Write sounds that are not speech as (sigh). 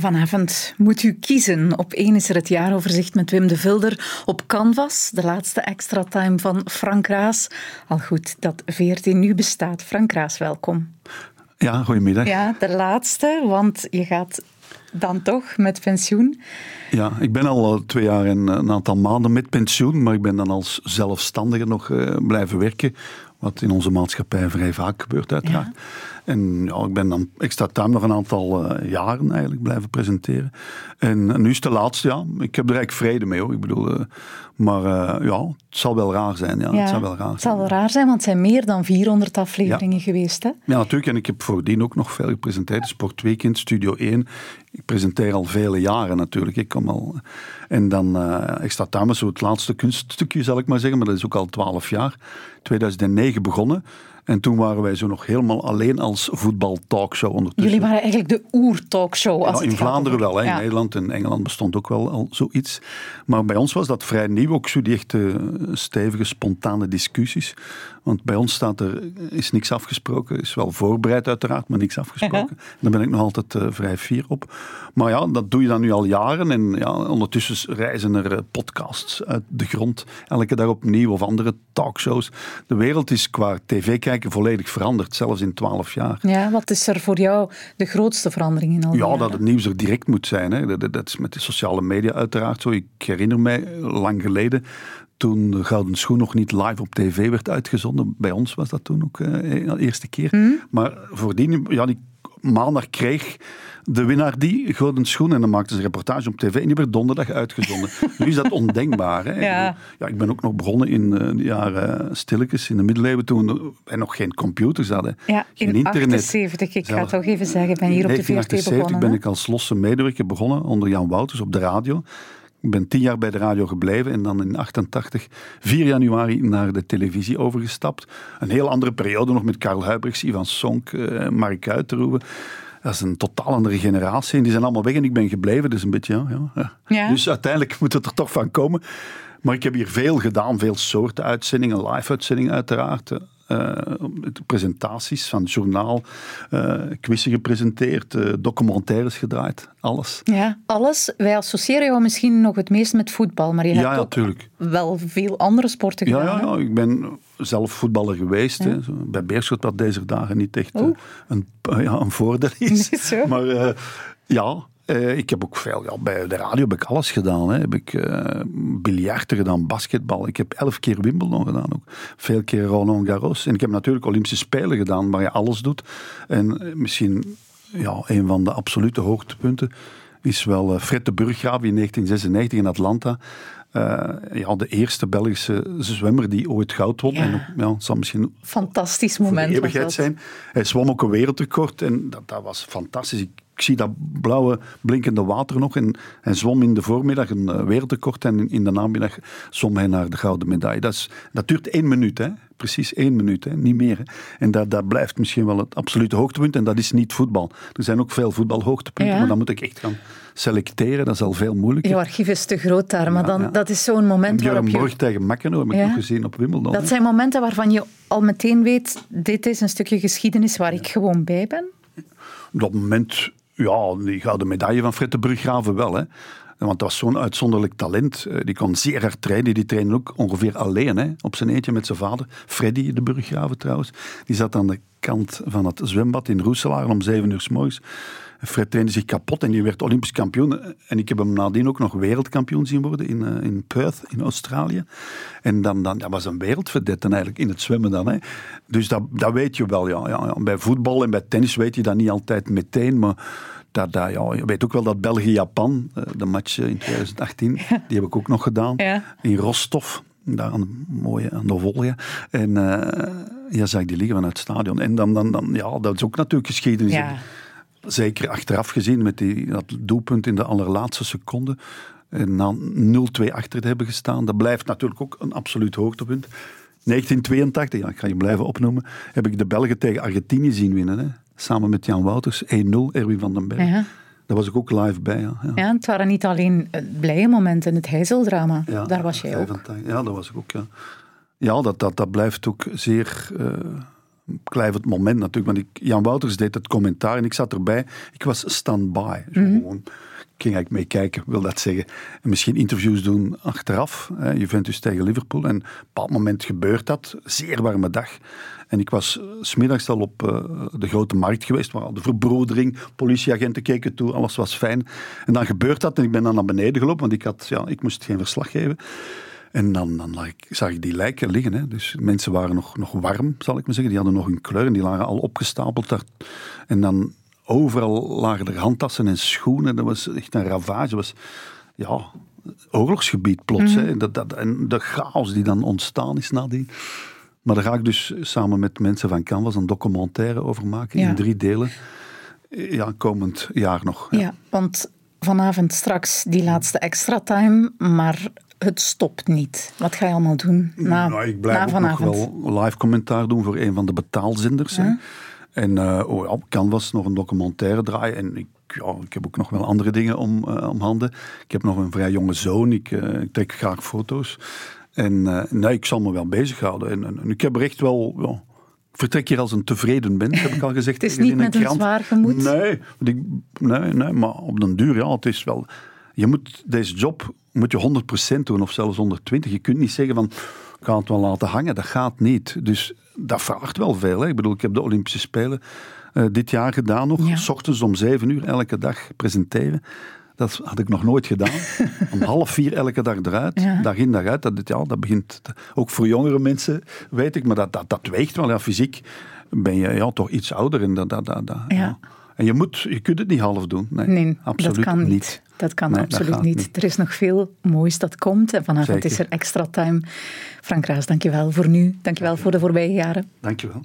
Vanavond moet u kiezen. Op één is er het jaaroverzicht met Wim de Vilder op Canvas, de laatste extra time van Frank Raas. Al goed dat VRT nu bestaat. Frank Raas, welkom. Ja, goedemiddag. Ja, de laatste, want je gaat dan toch met pensioen. Ja, ik ben al eh, twee jaar en een aantal maanden met pensioen, maar ik ben dan als zelfstandige nog uh, blijven werken. Wat in onze maatschappij vrij vaak gebeurt, uiteraard. En ja, ik ben dan extra time nog een aantal uh, jaren eigenlijk blijven presenteren. En, nu is het de laatste, ja. Ik heb er eigenlijk vrede mee hoor. Ik bedoel, uh, maar uh, ja, het zal wel raar zijn. Ja, ja, het zal wel raar het zal wel raar zijn, want het zijn meer dan 400 afleveringen ja. geweest. Hè? Ja, natuurlijk. En ik heb voordien ook nog veel gepresenteerd. Sport Weekend, Studio 1. Ik presenteer al vele jaren natuurlijk. Ik kom al... En dan extra time, zo het laatste kunststukje zal ik maar zeggen. Maar dat is ook al 12 jaar. 2009 begonnen. En toen waren wij zo nog helemaal alleen als voetbal-talkshow ondertussen. Jullie waren eigenlijk de oer-talkshow. Ja, in Vlaanderen wel. Hè. Ja. In Nederland en Engeland bestond ook wel al zoiets. Maar bij ons was dat vrij nieuw. Ook zo die echte stevige, spontane discussies. Want bij ons staat er, is niks afgesproken. Is wel voorbereid uiteraard, maar niks afgesproken. Uh -huh. Daar ben ik nog altijd uh, vrij fier op. Maar ja, dat doe je dan nu al jaren. En ja, ondertussen reizen er uh, podcasts uit de grond. Elke dag opnieuw of andere talkshows. De wereld is qua tv-kijken volledig veranderd. Zelfs in twaalf jaar. Ja, wat is er voor jou de grootste verandering in al die Ja, jaren? dat het nieuws er direct moet zijn. Hè. Dat, dat is met de sociale media uiteraard zo. Ik herinner mij, lang geleden toen de Gouden Schoen nog niet live op tv werd uitgezonden. Bij ons was dat toen ook uh, de eerste keer. Mm. Maar voordien, ja, die maandag kreeg de winnaar die Gouden Schoen en dan maakten ze een reportage op tv en die werd donderdag uitgezonden. (laughs) nu is dat ondenkbaar. Hè? Ja. Ik, ja, ik ben ook nog begonnen in uh, de jaren stilletjes, in de middeleeuwen, toen wij nog geen computers hadden. Ja, geen in internet. 78, ik ga het toch even zeggen, ik ben hier op de VRT begonnen. ben ik als losse medewerker begonnen onder Jan Wouters op de radio. Ik ben tien jaar bij de radio gebleven en dan in 88, 4 januari, naar de televisie overgestapt. Een heel andere periode nog met Karel Huibrechts, Ivan Sonk, uh, Mark Uiterhoeven. Dat is een totaal andere generatie en die zijn allemaal weg en ik ben gebleven. Dus een beetje, ja, ja, ja. ja. Dus uiteindelijk moet het er toch van komen. Maar ik heb hier veel gedaan, veel soorten uitzendingen, live-uitzendingen uiteraard. Uh, presentaties van het journaal, uh, quizzen gepresenteerd, uh, documentaires gedraaid, alles. Ja, alles. Wij associëren jou misschien nog het meest met voetbal, maar je ja, hebt ja, wel veel andere sporten gedaan. Ja, ja, ja. ik ben zelf voetballer geweest. Ja. Hè. Bij Beerschot wat deze dagen niet echt oh. een, ja, een voordeel is. (laughs) Maar ja, uh, ik heb ook veel, ja, bij de radio heb ik alles gedaan. Hè. Heb ik uh, biljarten gedaan, basketbal. Ik heb elf keer Wimbledon gedaan ook. Veel keer Roland Garros. En ik heb natuurlijk Olympische Spelen gedaan, waar je alles doet. En uh, misschien ja, een van de absolute hoogtepunten is wel Fred de Burggraaf in 1996 in Atlanta. Uh, ja, de eerste Belgische zwemmer die ooit goud won. Ja. En ook, ja, het zal misschien Fantastisch moment voor de eeuwigheid zijn. Hij zwom ook een wereldrecord en dat, dat was fantastisch. Ik, ik, zie dat blauwe blinkende water nog. En hij zwom in de voormiddag een wereldrecord en in, de namiddag zwom hij naar de gouden medaille. Dat, is, dat duurt één minuut, hè? precies één minuut, hè? niet meer. Hè? En dat, dat blijft misschien wel het absolute hoogtepunt en dat is niet voetbal. Er zijn ook veel voetbalhoogtepunten, ja. maar dan moet ik echt gaan selecteren. Dat is al veel moeilijker. Je archief is te groot daar, maar dan, ja, dat is zo'n moment en waarop je... Borg tegen Makkeno heb ik nog gezien op Wimbledon. Dat zijn momenten waarvan je al meteen weet, dit is een stukje geschiedenis waar ik gewoon bij ben. Op dat moment, ja, die gouden medaille van Fred de Bruggraven wel, hè. Want dat was zo'n uitzonderlijk talent. Die kon zeer hard trainen. Die trainde ook ongeveer alleen hè, op zijn eentje met zijn vader. Freddy de Burggraven trouwens. Die zat aan de kant van het zwembad in Roeselaar om zeven uur s morgens. Fred trainde zich kapot en die werd Olympisch kampioen. En ik heb hem nadien ook nog wereldkampioen zien worden in, uh, in Perth, in Australië. En dan, dan, dat was een wereldverdette eigenlijk, in het zwemmen dan. Hè. Dus dat, dat weet je wel, ja, ja. Bij voetbal en bij tennis weet je dat niet altijd meteen, maar... Ja, je weet ook wel dat België-Japan, de match in 2018, (laughs) die heb ik ook nog gedaan. In Rostov, daar aan de mooie, aan de. En uh, ja, zag die liggen vanuit het stadion. En dan, dan, dan, ja, dat is ook natuurlijk geschiedenis. Ja. Zeker achteraf gezien met die, dat doelpunt in de allerlaatste seconde. En na 0-2 achter te hebben gestaan. Dat blijft natuurlijk ook een absoluut hoogtepunt. 1982, ja, ik ga je blijven opnoemen, heb ik de Belgen tegen Argentinië zien winnen. Hè? Samen met Jan Wouters, 1-0, Erwin van den Berg. Ja. Daar was ik ook live bij. Ja, ja. ja het waren niet alleen blije momenten, het heizeldrama. Ja, Daar was jij ook. 85. Ja, dat was ik ook. Ja, ja dat, dat, dat blijft ook zeer uh, Blijf het moment natuurlijk. Want ik, Jan Wouters deed het commentaar en ik zat erbij. Ik was stand-by. Gewoon ging ik meekijken, wil dat zeggen. En misschien interviews doen achteraf. Hè, Juventus tegen Liverpool. En op een bepaald moment gebeurt dat. Zeer warme dag. En ik was eh, smiddags al op uh, de grote markt geweest, waar de verbroedering, politieagenten keken toe, alles was fijn. En dan gebeurt dat en ik ben dan naar beneden gelopen, want ik, had, ja, ik moest geen verslag geven. En dan, dan lag ik, zag ik die lijken liggen. Hè. Dus mensen waren nog, nog warm, zal ik maar zeggen. Die hadden nog een kleur en die lagen al opgestapeld daar. En dan overal lagen er handtassen en schoenen. Dat was echt een ravage. Dat was, ja, oorlogsgebied plots. hè. Dat, dat, en de chaos die dan ontstaan is nadien. Maar daar ga ik dus samen met mensen van Canvas een documentaire over maken Ja. in drie delen. Ja, komend jaar nog. Ja, want vanavond straks die laatste extra time, maar het stopt niet. Wat ga je allemaal doen na, nou, ik blijf na vanavond? nog wel live commentaar doen voor een van de betaalzenders. En eh oh, ja, op Canvas nog een documentaire draaien. En ik, ja, ik heb ook nog wel andere dingen om, eh, om handen. Ik heb nog een vrij jonge zoon. Ik, eh, ik trek graag foto's. En eh, nee, ik zal me wel bezighouden. En, en, en ik heb er echt wel... Ja, vertrek hier als een tevreden mens, heb ik al gezegd. (laughs) Het is niet met een krant. zwaar gemoed? Nee, ik, nee, nee, maar op den duur, ja, het is wel... Je moet deze job moet je 100% doen, of zelfs 120. Je kunt niet zeggen van, ik ga het wel laten hangen. Dat gaat niet. Dus dat vraagt wel veel. Hè. Ik bedoel, ik heb de Olympische Spelen eh, dit jaar gedaan nog. Ja. S ochtends om zeven uur elke dag presenteren. Dat had ik nog nooit gedaan. (laughs) Om half vier elke dag eruit. Ja. Dag in dag uit. Dat, ja, dat begint ook voor jongere mensen, weet ik. Maar dat, dat, dat weegt wel. Ja, fysiek ben je ja, toch iets ouder. En, dat, dat, dat, dat, Ja. en je, moet, je kunt het niet half doen. Nee, Nee, absoluut dat kan niet. niet. Dat kan Nee, absoluut niet. niet. Er is nog veel moois dat komt. En vanavond Zeker. is er extra time. Frank Raas, dankjewel voor nu. Dankjewel voor de voorbije jaren. Dankjewel.